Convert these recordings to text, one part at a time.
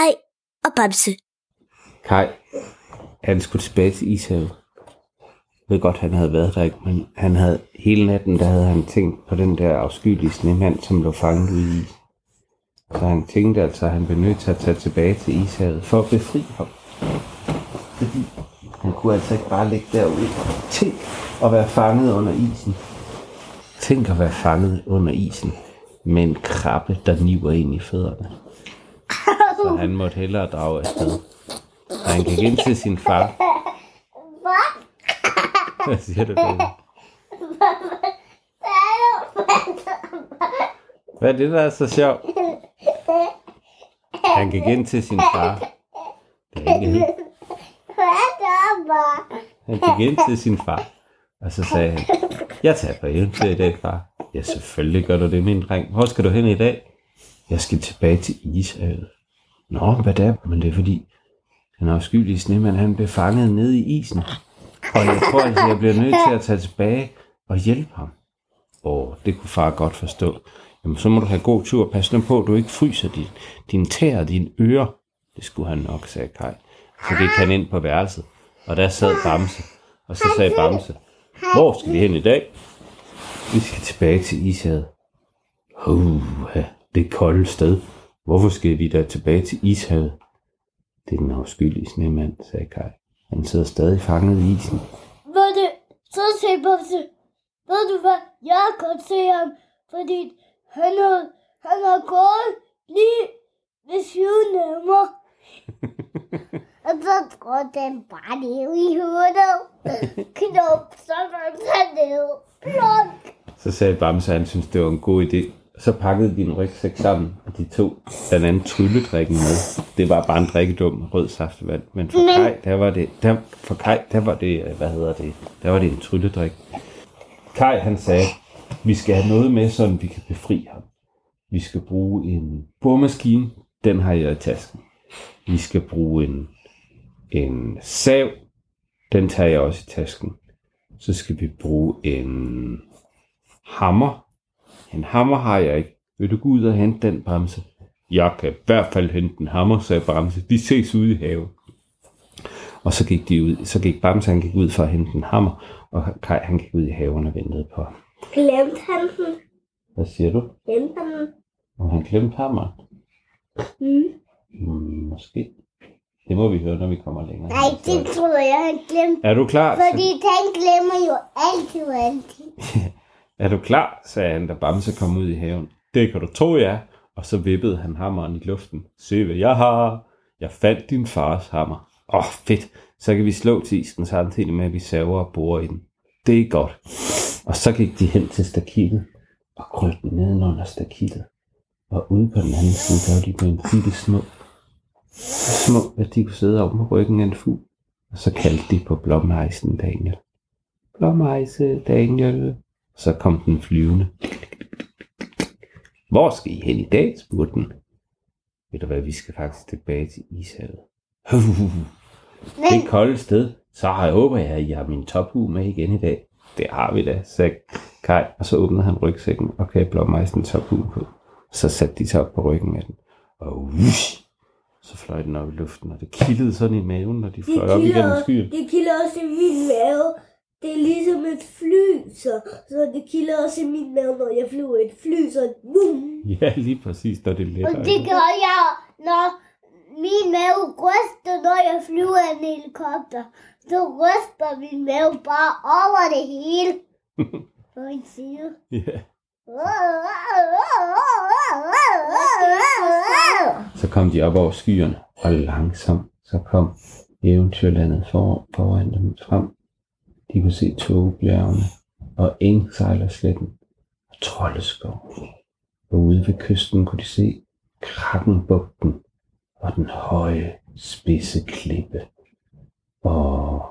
Kai og Bamse. Kai, han skulle tilbage til Ishavet. Jeg ved godt, han havde været der, ikke? men han havde hele natten, der havde han tænkt på den der afskyelige snemand, som lå fanget ude i is. Så han tænkte altså, at han blev nødt til at tage tilbage til Ishavet for at befri ham. Fordi han kunne altså ikke bare ligge derude. Tænk at være fanget under isen. Tænk at være fanget under isen med en krabbe, der niver ind i fødderne. Så han måtte hellere drage afsted. Så han gik ind til sin far. Hvad siger du, David? Hvad er det, der er så sjovt? Han gik ind til sin far. Det er ikke helt. Han gik ind til sin far, og så sagde han, jeg tager på eventyr i dag, far. Ja, selvfølgelig gør du det, min dreng. Hvor skal du hen i dag? Jeg skal tilbage til Ishavet. Nå, hvad der? Men det er fordi, den afskyelige snemand, han blev fanget nede i isen. Og jeg tror, at jeg bliver nødt til at tage tilbage og hjælpe ham. Åh, det kunne far godt forstå. Jamen, så må du have god tur. Pas nu på, at du ikke fryser din, din tæer og dine ører. Det skulle han nok, sagde Kai. Så gik han ind på værelset, og der sad Bamse. Og så sagde Bamse, hvor skal vi hen i dag? Vi skal tilbage til Ishavet. Uh, det kolde sted. Hvorfor skal vi da tilbage til Ishavet? Det er den afskyelige snemand, sagde Kai. Han sidder stadig fanget i isen. Ved det, så sagde Bamse, ved du hvad, jeg kan se ham, fordi han har, han har gået lige ved siden af mig. Og så går den bare ned i hovedet. Knop, så var han ned. Plunk. Så sagde Bamse, at han syntes, det var en god idé. Så pakkede de en rygsæk sammen, og de tog den anden trylledrikken med. Det var bare en drikkedum rød saftevand. Men for Men- Kai, der var det, der, for Kai, der var det, øh, hvad hedder det, der var det en trylledrik. Kai, han sagde, vi skal have noget med, så vi kan befri ham. Vi skal bruge en boremaskine, den har jeg i tasken. Vi skal bruge en, en sav, den tager jeg også i tasken. Så skal vi bruge en hammer. En hammer har jeg ikke. Vil du gå ud og hente den, Bamse? Jeg kan i hvert fald hente en hammer, sagde Bamse. Vi ses ude i haven. Og så gik de ud. Så gik Bamse, han gik ud for at hente en hammer, og Kai, han gik ud i haven og ventede på ham. Glemte han den? Hvad siger du? Glemte han den? Om han glemte hammer? Mm. Hmm, måske. Det må vi høre, når vi kommer længere. Nej, det troede jeg, han glemte. Er du klar? Fordi han glemmer jo altid altid. Er du klar? sagde han, da Bamse kom ud i haven. Det kan du tro, ja. Og så vippede han hammeren i luften. Se, hvad jeg har. Jeg fandt din fars hammer. Åh, oh, fedt. Så kan vi slå til isen samtidig med, at vi saver og borer i den. Det er godt. Og så gik de hen til stakittet og krøbte nedenunder stakittet. Og ude på den anden side, der var de blevet bitte små. Så små, at de kunne sidde over på ryggen af en fugl. Og så kaldte de på blommeisen Daniel. Blommeise Daniel. Så kom den flyvende. Hvor skal I hen i dag, spurgte den. Ved du hvad, vi skal faktisk tilbage til Ishavet. Det er et koldt sted, så har jeg håber jeg, at I har min tophue med igen i dag. Det har vi da, sagde Kai, og så åbnede han rygsækken og gav blåmejsen tophue på. Så satte de sig op på ryggen af den, og ush, så fløj den op i luften, og det kildede sådan i maven, når de fløj op igennem skyen. det kilder også i min mave. Det er ligesom et fly, så, så det kilder også i min mave, når jeg flyver et fly, så boom. Ja, lige præcis, når det Og letter. det gør jeg, når min mave ryster, når jeg flyver en helikopter. Så ryster min mave bare over det hele. På en side. Ja. Så kom de op over skyerne, og langsomt så kom eventyrlandet for, foran dem frem. De kunne se togbjergene og engsejlersletten og troldeskov. Og ude ved kysten kunne de se Krakkenbugten og den høje, spidse klippe. Og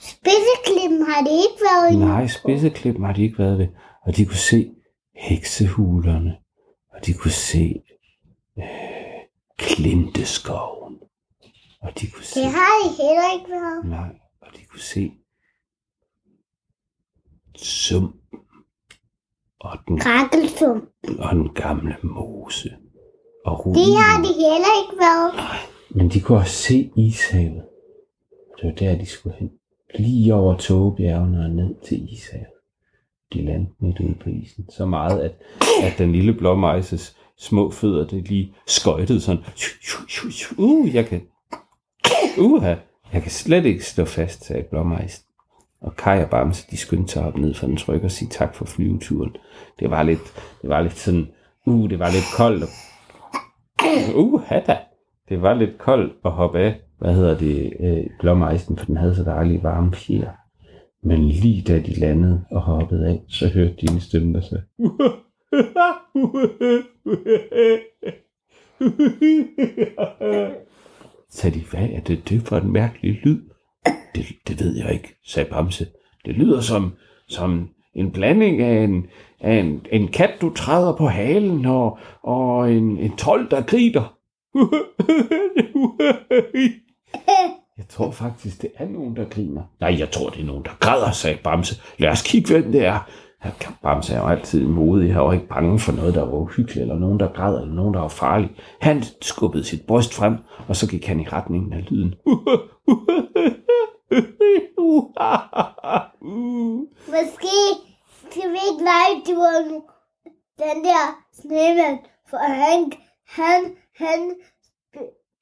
Spidseklippen har det ikke været endnu. nej, spidseklippen har de ikke været ved. Og de kunne se heksehulerne, og de kunne se øh, klinteskoven. Og de kunne se... Det har de heller ikke været. Nej, og de kunne se sum og den, Krakkelsum. og den gamle mose. Og ruinen. Det har de heller ikke været. Nej, Men de kunne også se ishavet. Det var der, de skulle hen. Lige over togebjergene og ned til ishavet. De landede midt ude på isen. Så meget, at, at den lille blåmejses små fødder, det lige skøjtede sådan. Uh, jeg kan... Uh, jeg kan slet ikke stå fast, sagde blåmejsen. Og Kai og Bamse, de skyndte sig op ned fra den tryk og sige tak for flyveturen. Det var lidt, det var lidt sådan, uh, det var lidt koldt. Uh, da. Det var lidt koldt at hoppe af, hvad hedder det, øh, blommeisen, for den havde så dejlige varme fjer. Men lige da de landede og hoppede af, så hørte de en stemme, der sagde, sagde de, hvad er det, det for en mærkelig lyd? Det, det ved jeg ikke, sagde Bamse. Det lyder som, som en blanding af en, af en, en kat, du træder på halen, og, og en, en tolv, der griber. Jeg tror faktisk, det er nogen, der griner. Nej, jeg tror, det er nogen, der græder, sagde Bamse. Lad os kigge, hvem det er. Bamse er jo altid modig. Han var ikke bange for noget, der var uhyggeligt, eller nogen, der græd, eller nogen, der var farlig. Han skubbede sit bryst frem, og så gik han i retningen af lyden. Måske skal vi ikke lege, du den der snemand, for han, han, han,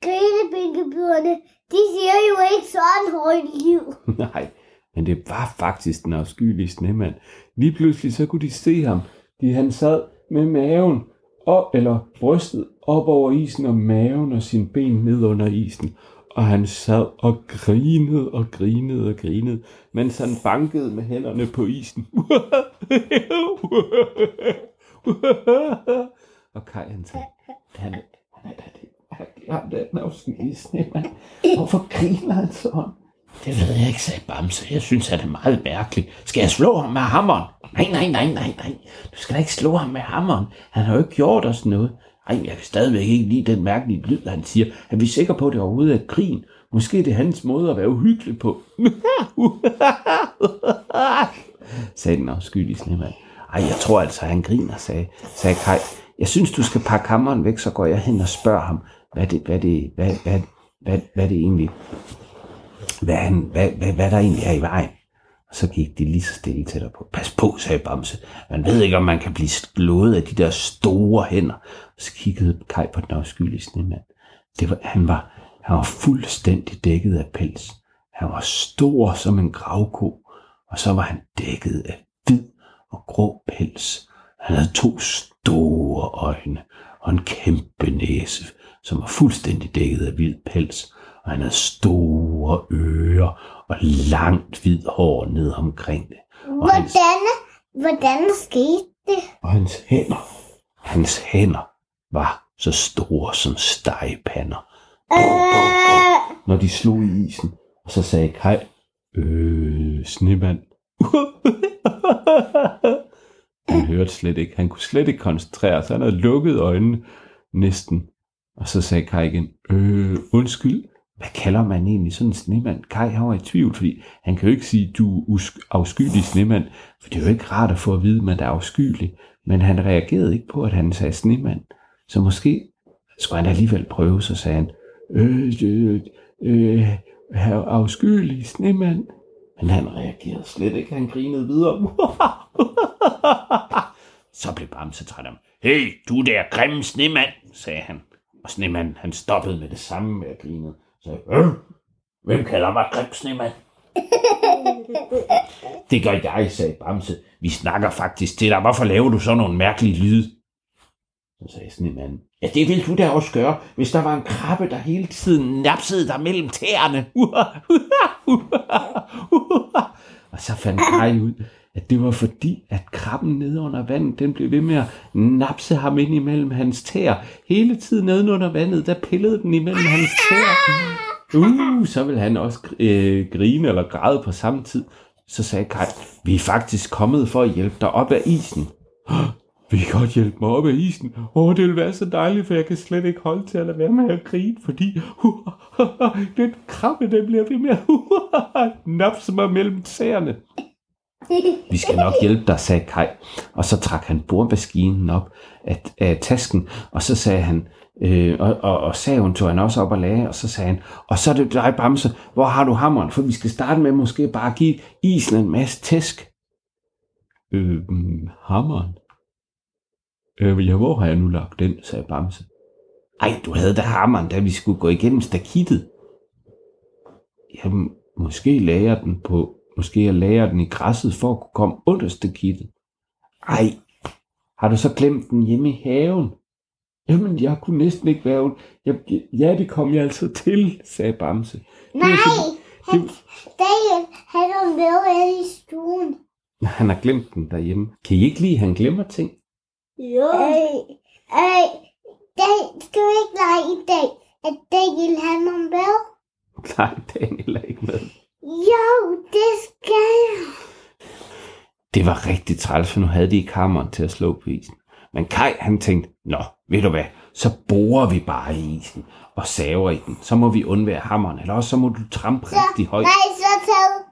grinebænkebyderne, de siger jo ikke sådan højt liv. Nej, men det var faktisk den afskyelige snemand. Lige pludselig så kunne de se ham. De, han sad med maven op, eller brystet op over isen, og maven og sin ben ned under isen. Og han sad og grinede og grinede og grinede, mens han bankede med hænderne på isen. og Kai han sagde, han, han er da det Han der den afskyelige snemand. Hvorfor griner han sådan? Det ved jeg ikke, sagde Bamse. Jeg synes, at det er meget mærkeligt. Skal jeg slå ham med hammeren? Nej, nej, nej, nej, nej. Du skal da ikke slå ham med hammeren. Han har jo ikke gjort os noget. Ej, jeg kan stadigvæk ikke lide den mærkelige lyd, han siger. Er vi sikre på, at det overhovedet er grin? Måske det er hans måde at være uhyggelig på. sagde den afskyelige snemand. Ej, jeg tror altså, han griner, sagde, sagde Kai. Jeg synes, du skal pakke hammeren væk, så går jeg hen og spørger ham, hvad det, hvad det, hvad, hvad, hvad, hvad det egentlig, hvad, han, hvad, hvad, hvad der egentlig er i vejen. Og så gik de lige så stille til dig på. Pas på, sagde Bamse. Man ved ikke, om man kan blive slået af de der store hænder. Og så kiggede Kai på den afskyelige snemand. Det var, han, var, han var fuldstændig dækket af pels. Han var stor som en gravko, og så var han dækket af hvid og grå pels. Han havde to store øjne og en kæmpe næse, som var fuldstændig dækket af hvid pels, og han havde store ører og langt hvid hår ned omkring det. Og hans, Hvordan, hvordan skete det? og hans hænder, hans hænder var så store som stegepander. Øh, Når de slog i isen, og så sagde Kai, øh, snemand. han hørte slet ikke, han kunne slet ikke koncentrere sig, han havde lukket øjnene næsten. Og så sagde Kai igen, øh, undskyld, hvad kalder man egentlig sådan en snemand? Kai han var i tvivl, fordi han kan jo ikke sige, du er usk- afskyelig snemand, for det er jo ikke rart at få at vide, at man er afskyelig. Men han reagerede ikke på, at han sagde snemand. Så måske skulle han alligevel prøve, så sagde han, øh, øh, øh, afskyelig snemand. Men han reagerede slet ikke, han grinede videre. så blev Bamse træt af ham. Hey, du der grimme snemand, sagde han. Og snemanden, han stoppede med det samme med at grine. Så øh, hvem kalder mig grim snemand? det gør jeg, sagde Bamse. Vi snakker faktisk til dig. Hvorfor laver du sådan nogle mærkelige lyde? Så sagde snemanden, ja, det ville du da også gøre, hvis der var en krabbe, der hele tiden napsede dig mellem tæerne. Og så fandt Kai ud, at det var fordi, at krabben nede under vandet, den blev ved med at napse ham ind imellem hans tæer. Hele tiden nede under vandet, der pillede den imellem hans tæer. Uh, så ville han også øh, grine eller græde på samme tid. Så sagde Kai, vi er faktisk kommet for at hjælpe dig op af isen. Vil I godt hjælpe mig op af isen? Åh, oh, det vil være så dejligt, for jeg kan slet ikke holde til at lade være med at grine, fordi den krabbe, den bliver ved med at napse mig mellem tæerne. Vi skal nok hjælpe dig, sagde Kai. Og så trak han bordmaskinen op af, af tasken, og så sagde han, øh, og, og, og saven tog han også op og lagde, og så sagde han, og så er det dig, Bamse, hvor har du hammeren? For vi skal starte med måske bare at give isen en masse tæsk. Øh, hammeren? Øh, ja, hvor har jeg nu lagt den, sagde Bamse. Ej, du havde da hammeren, da vi skulle gå igennem stakittet. Jamen, måske lagde jeg den på, måske jeg lagde den i græsset for at kunne komme under stakittet. Ej, har du så glemt den hjemme i haven? Jamen, jeg kunne næsten ikke være jeg, Ja, det kom jeg altså til, sagde Bamse. Nej, han, Det, Daniel, han er med i stuen. han har glemt den derhjemme. Kan I ikke lide, at han glemmer ting? Jo. Ej, ej, Dan, skal du ikke lege i dag, at Daniel han er med? Nej, Daniel er ikke med. Jo, det skal jeg. Det var rigtig træls, for nu havde de ikke hammeren til at slå på isen. Men Kai, han tænkte, nå, ved du hvad, så borer vi bare i isen og saver i den. Så må vi undvære hammeren, eller også så må du trampe Så, rigtig højt. nej, så, så,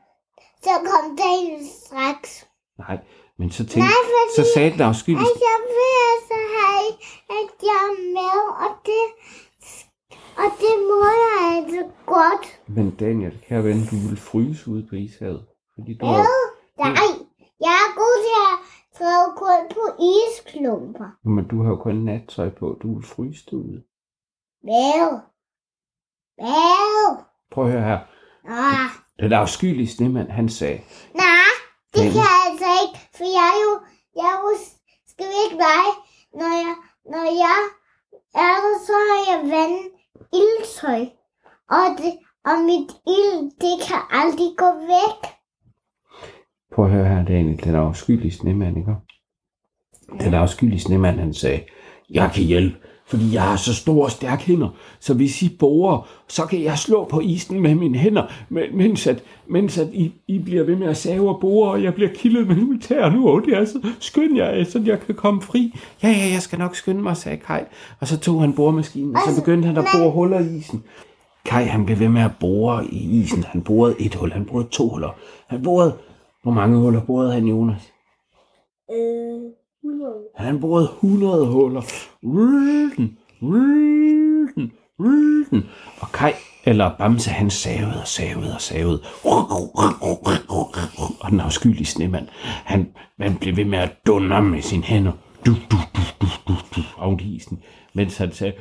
så kom Daniel straks. Nej, men så tænkte, Nej, fordi- så sagde den afskyelige, Ej, jeg vil altså have, at jeg er med, og det, og det må jeg altså godt. men Daniel, kære ven, du vil fryse ude på ishavet. Fordi du Hvad? har, Nej, jeg er god til at træde kun på isklumper. men du har jo kun nattøj på, du vil fryse derude. Hvad? Hvad? Prøv at høre her. Ah, Den afskyelige snemand, han sagde, nej, det Men- kan jeg altså ikke, for jeg er jo, jeg er jo, skal vi ikke dig. når jeg, når jeg er der, så har jeg vand ildtøj. Og, det, og mit ild, det kan aldrig gå væk. Prøv at høre her, Daniel, den afskyelige snemand, ikke? Den afskyelige snemand, han sagde, jeg kan hjælpe, fordi jeg har så store og stærke hænder, så hvis I borer, så kan jeg slå på isen med mine hænder, men- mens at, mens at I, I bliver ved med at save og bore, og jeg bliver kildet med militær nu, og det er så skynd jer, så jeg kan komme fri. Ja, ja, jeg skal nok skynde mig, sagde Kai. Og så tog han boremaskinen, og så begyndte han at bore huller i isen. Kai, han blev ved med at bore i isen. Han borede et hul, han borede to huller. Han borede... Hvor mange huller borede han, Jonas? Øh, han borede 100 huller. Rylden, rylden, rylden. Og Kai, eller Bamse, han savede og savede og savede. Og den afskyelige snemand, han, han blev ved med at dunne med sine hænder. Du, du, du, du, du, du, oven i isen. Mens han sagde,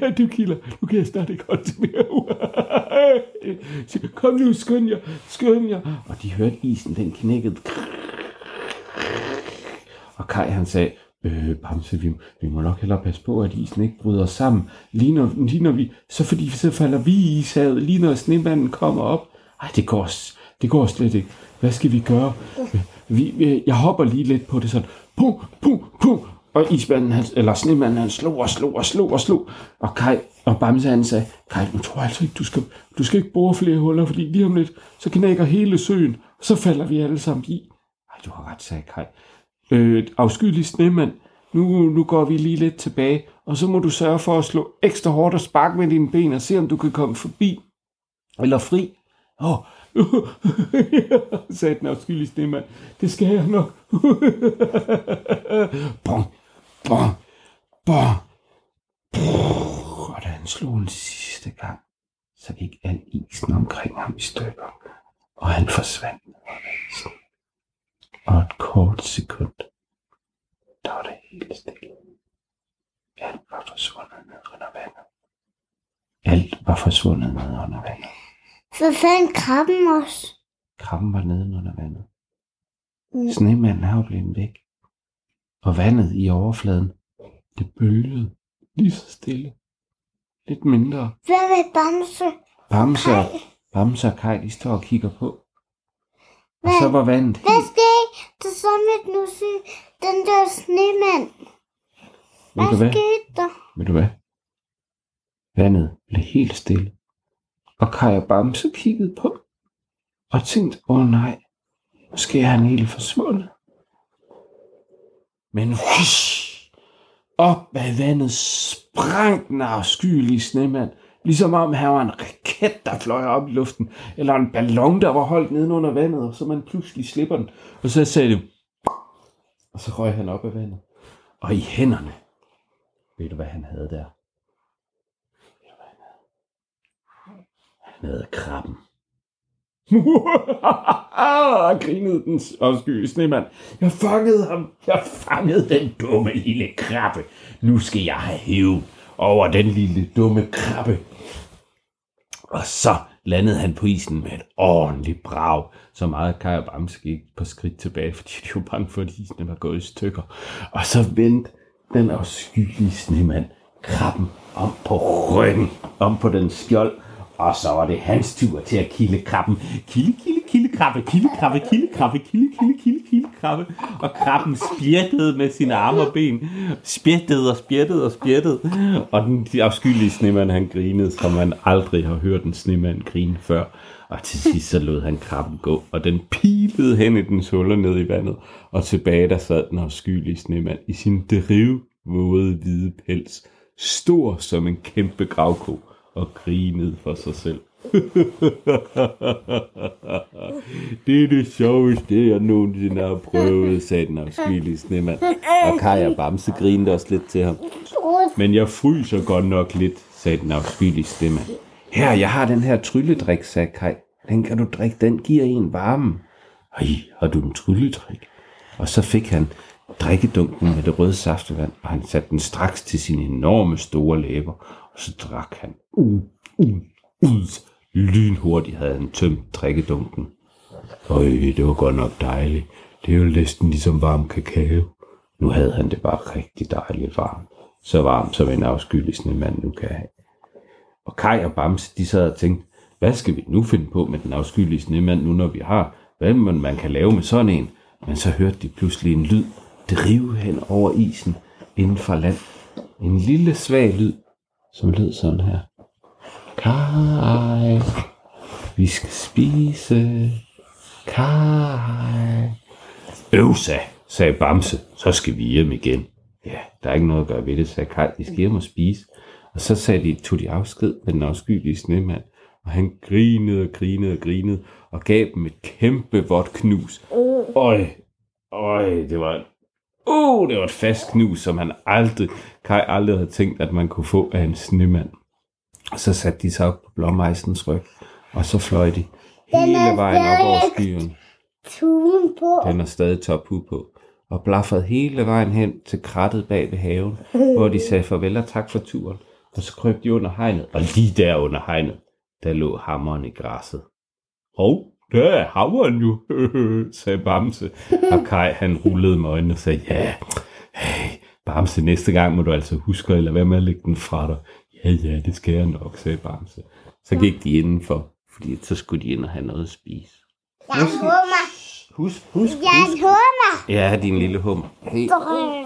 ja, du kilder, du kan jeg snart ikke holde til mere. Kom nu, skynd jer, skynd jer. Og de hørte isen, den knækkede. Og Kai han sagde, øh, Bamse, vi, vi må nok hellere passe på, at isen ikke bryder sammen. Lige når, lige når vi, så fordi så falder vi i ishavet, lige når snemanden kommer op. Ej, det går, det går slet ikke. Hvad skal vi gøre? Vi, jeg hopper lige lidt på det sådan. Pum, pum, pum. Og ismanden, han, eller snemanden, han slog og slog og slog og slog. Og Kai og Bamse, han sagde, Kai, nu tror jeg altså ikke, du skal, du skal ikke bore flere huller, fordi lige om lidt, så knækker hele søen, og så falder vi alle sammen i. Ej, du har ret, sagde Kai øh, afskyelig snemand, nu, nu går vi lige lidt tilbage, og så må du sørge for at slå ekstra hårdt og sparke med dine ben, og se om du kan komme forbi, eller fri. Åh, oh. sagde den afskyelige snemand, det skal jeg nok. bong, bong, bong. Og da han slog en sidste gang, så gik al isen omkring ham i stykker, og han forsvandt ned under isen. Og et kort sekund, der var det helt stille. Alt var forsvundet ned under vandet. Alt var forsvundet ned under vandet. så fandt krabben også. Krabben var nede under vandet. Mm. Snemanden er jo blevet væk. Og vandet i overfladen, det bølgede lige så stille. Lidt mindre. Hvad med Bamse? Bamse Bamse og Kai, de står og kigger på. Og Hvad? så var vandet Hvad helt... skete der så med nu den der snemand? Ved du Hvad hvad? skete der? Ved du hvad? Vandet blev helt stille. Og Kai og Bamse kiggede på. Og tænkte, åh oh, nej, måske er han helt forsvundet. Men hush, op af vandet sprang den afskyelige snemand. Ligesom om han var en raket, der fløj op i luften, eller en ballon, der var holdt nede under vandet, og så man pludselig slipper den, og så sagde det, og så røg han op af vandet. Og i hænderne, ved du hvad han havde der? Ved du hvad han havde? Han havde krabben. grinede den afskyelige snemand. Jeg fangede ham. Jeg fangede den dumme lille krabbe. Nu skal jeg have hævn over den lille dumme krabbe. Og så landede han på isen med et ordentligt brag. Så meget Kaj og Bamse gik på skridt tilbage, fordi de var bange for, at isen var gået i stykker. Og så vendte den afskyelige snemand krabben om på ryggen, om på den skjold, og så var det hans tur til at kilde krabben. Kilde, kilde, kilde krabbe, kilde krabbe, kilde krabbe, kilde, kilde, kilde, kilde krabbe. Og krabben spjættede med sine arme og ben. Spjættede og spjættede og spjættede. Og den afskyelige snemand, han grinede, som man aldrig har hørt en snemand grine før. Og til sidst så lod han krabben gå, og den pilede hen i dens huller ned i vandet. Og tilbage der sad den afskyelige snemand i sin drivvåde hvide pels, stor som en kæmpe gravko og grinede for sig selv. det er det sjoveste, jeg nogensinde har prøvet, sagde den afskyelige snemand. Og Kaja Bamse grinede også lidt til ham. Men jeg fryser godt nok lidt, sagde den afskyelige snemand. Her, jeg har den her trylledrik, sagde Kaj. Den kan du drikke, den giver en varme. Ej, har du en trylledrik? Og så fik han drikkedunken med det røde saftevand, og han satte den straks til sine enorme store læber, og så drak han ud, ud, ud. Lynhurtigt havde han tømt drikkedunken. Øj, det var godt nok dejligt. Det er jo næsten ligesom varm kakao. Nu havde han det bare rigtig dejligt varmt. Så varmt, som en afskyldig mand nu kan have. Og Kai og Bams, de sad og tænkte, hvad skal vi nu finde på med den afskyldige snemand nu, når vi har, hvad man, man kan lave med sådan en? Men så hørte de pludselig en lyd drive hen over isen inden for land. En lille svag lyd, som lød sådan her. Kai, vi skal spise. Kai. Øvsa, sagde Bamse, så skal vi hjem igen. Ja, der er ikke noget at gøre ved det, sagde Kai. vi skal hjem og spise. Og så sagde de, tog de afsked med den afskyelige snemand. Og han grinede og grinede og grinede, og gav dem et kæmpe vådt knus. Øj, øj, det var Uh, det var et fast knus, som han aldrig, Kai aldrig havde tænkt, at man kunne få af en snemand. Så satte de sig op på blåmejsens ryg, og så fløj de hele vejen op over skyen. Tuen på. Den er stadig tophu på. Og blaffede hele vejen hen til krattet bag ved haven, hvor de sagde farvel og tak for turen. Og så krøb de under hegnet, og lige der under hegnet, der lå hammeren i græsset. Og der er hammeren jo, sagde Bamse. Og Kai han rullede med øjnene og sagde, ja, hey, Bamse, næste gang må du altså huske at lade være med at lægge den fra dig. Ja, ja, det skal jeg nok, sagde Bamse. Så gik de indenfor, fordi så skulle de ind og have noget at spise. Jeg hummer. Husk, husk, Jeg husk. hummer. Ja, din lille hummer. Hey,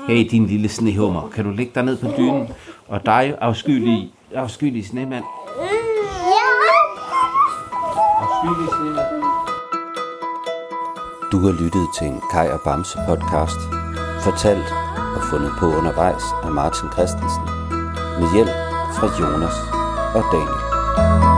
hey, din lille snehummer. Kan du ligge dig ned på dynen? Og dig, afskyelige, afskyelige snemand. Ja. Afskyelige snemand. Du har lyttet til en Kai og Bamse podcast, fortalt og fundet på undervejs af Martin Christensen, med hjælp fra Jonas og Daniel.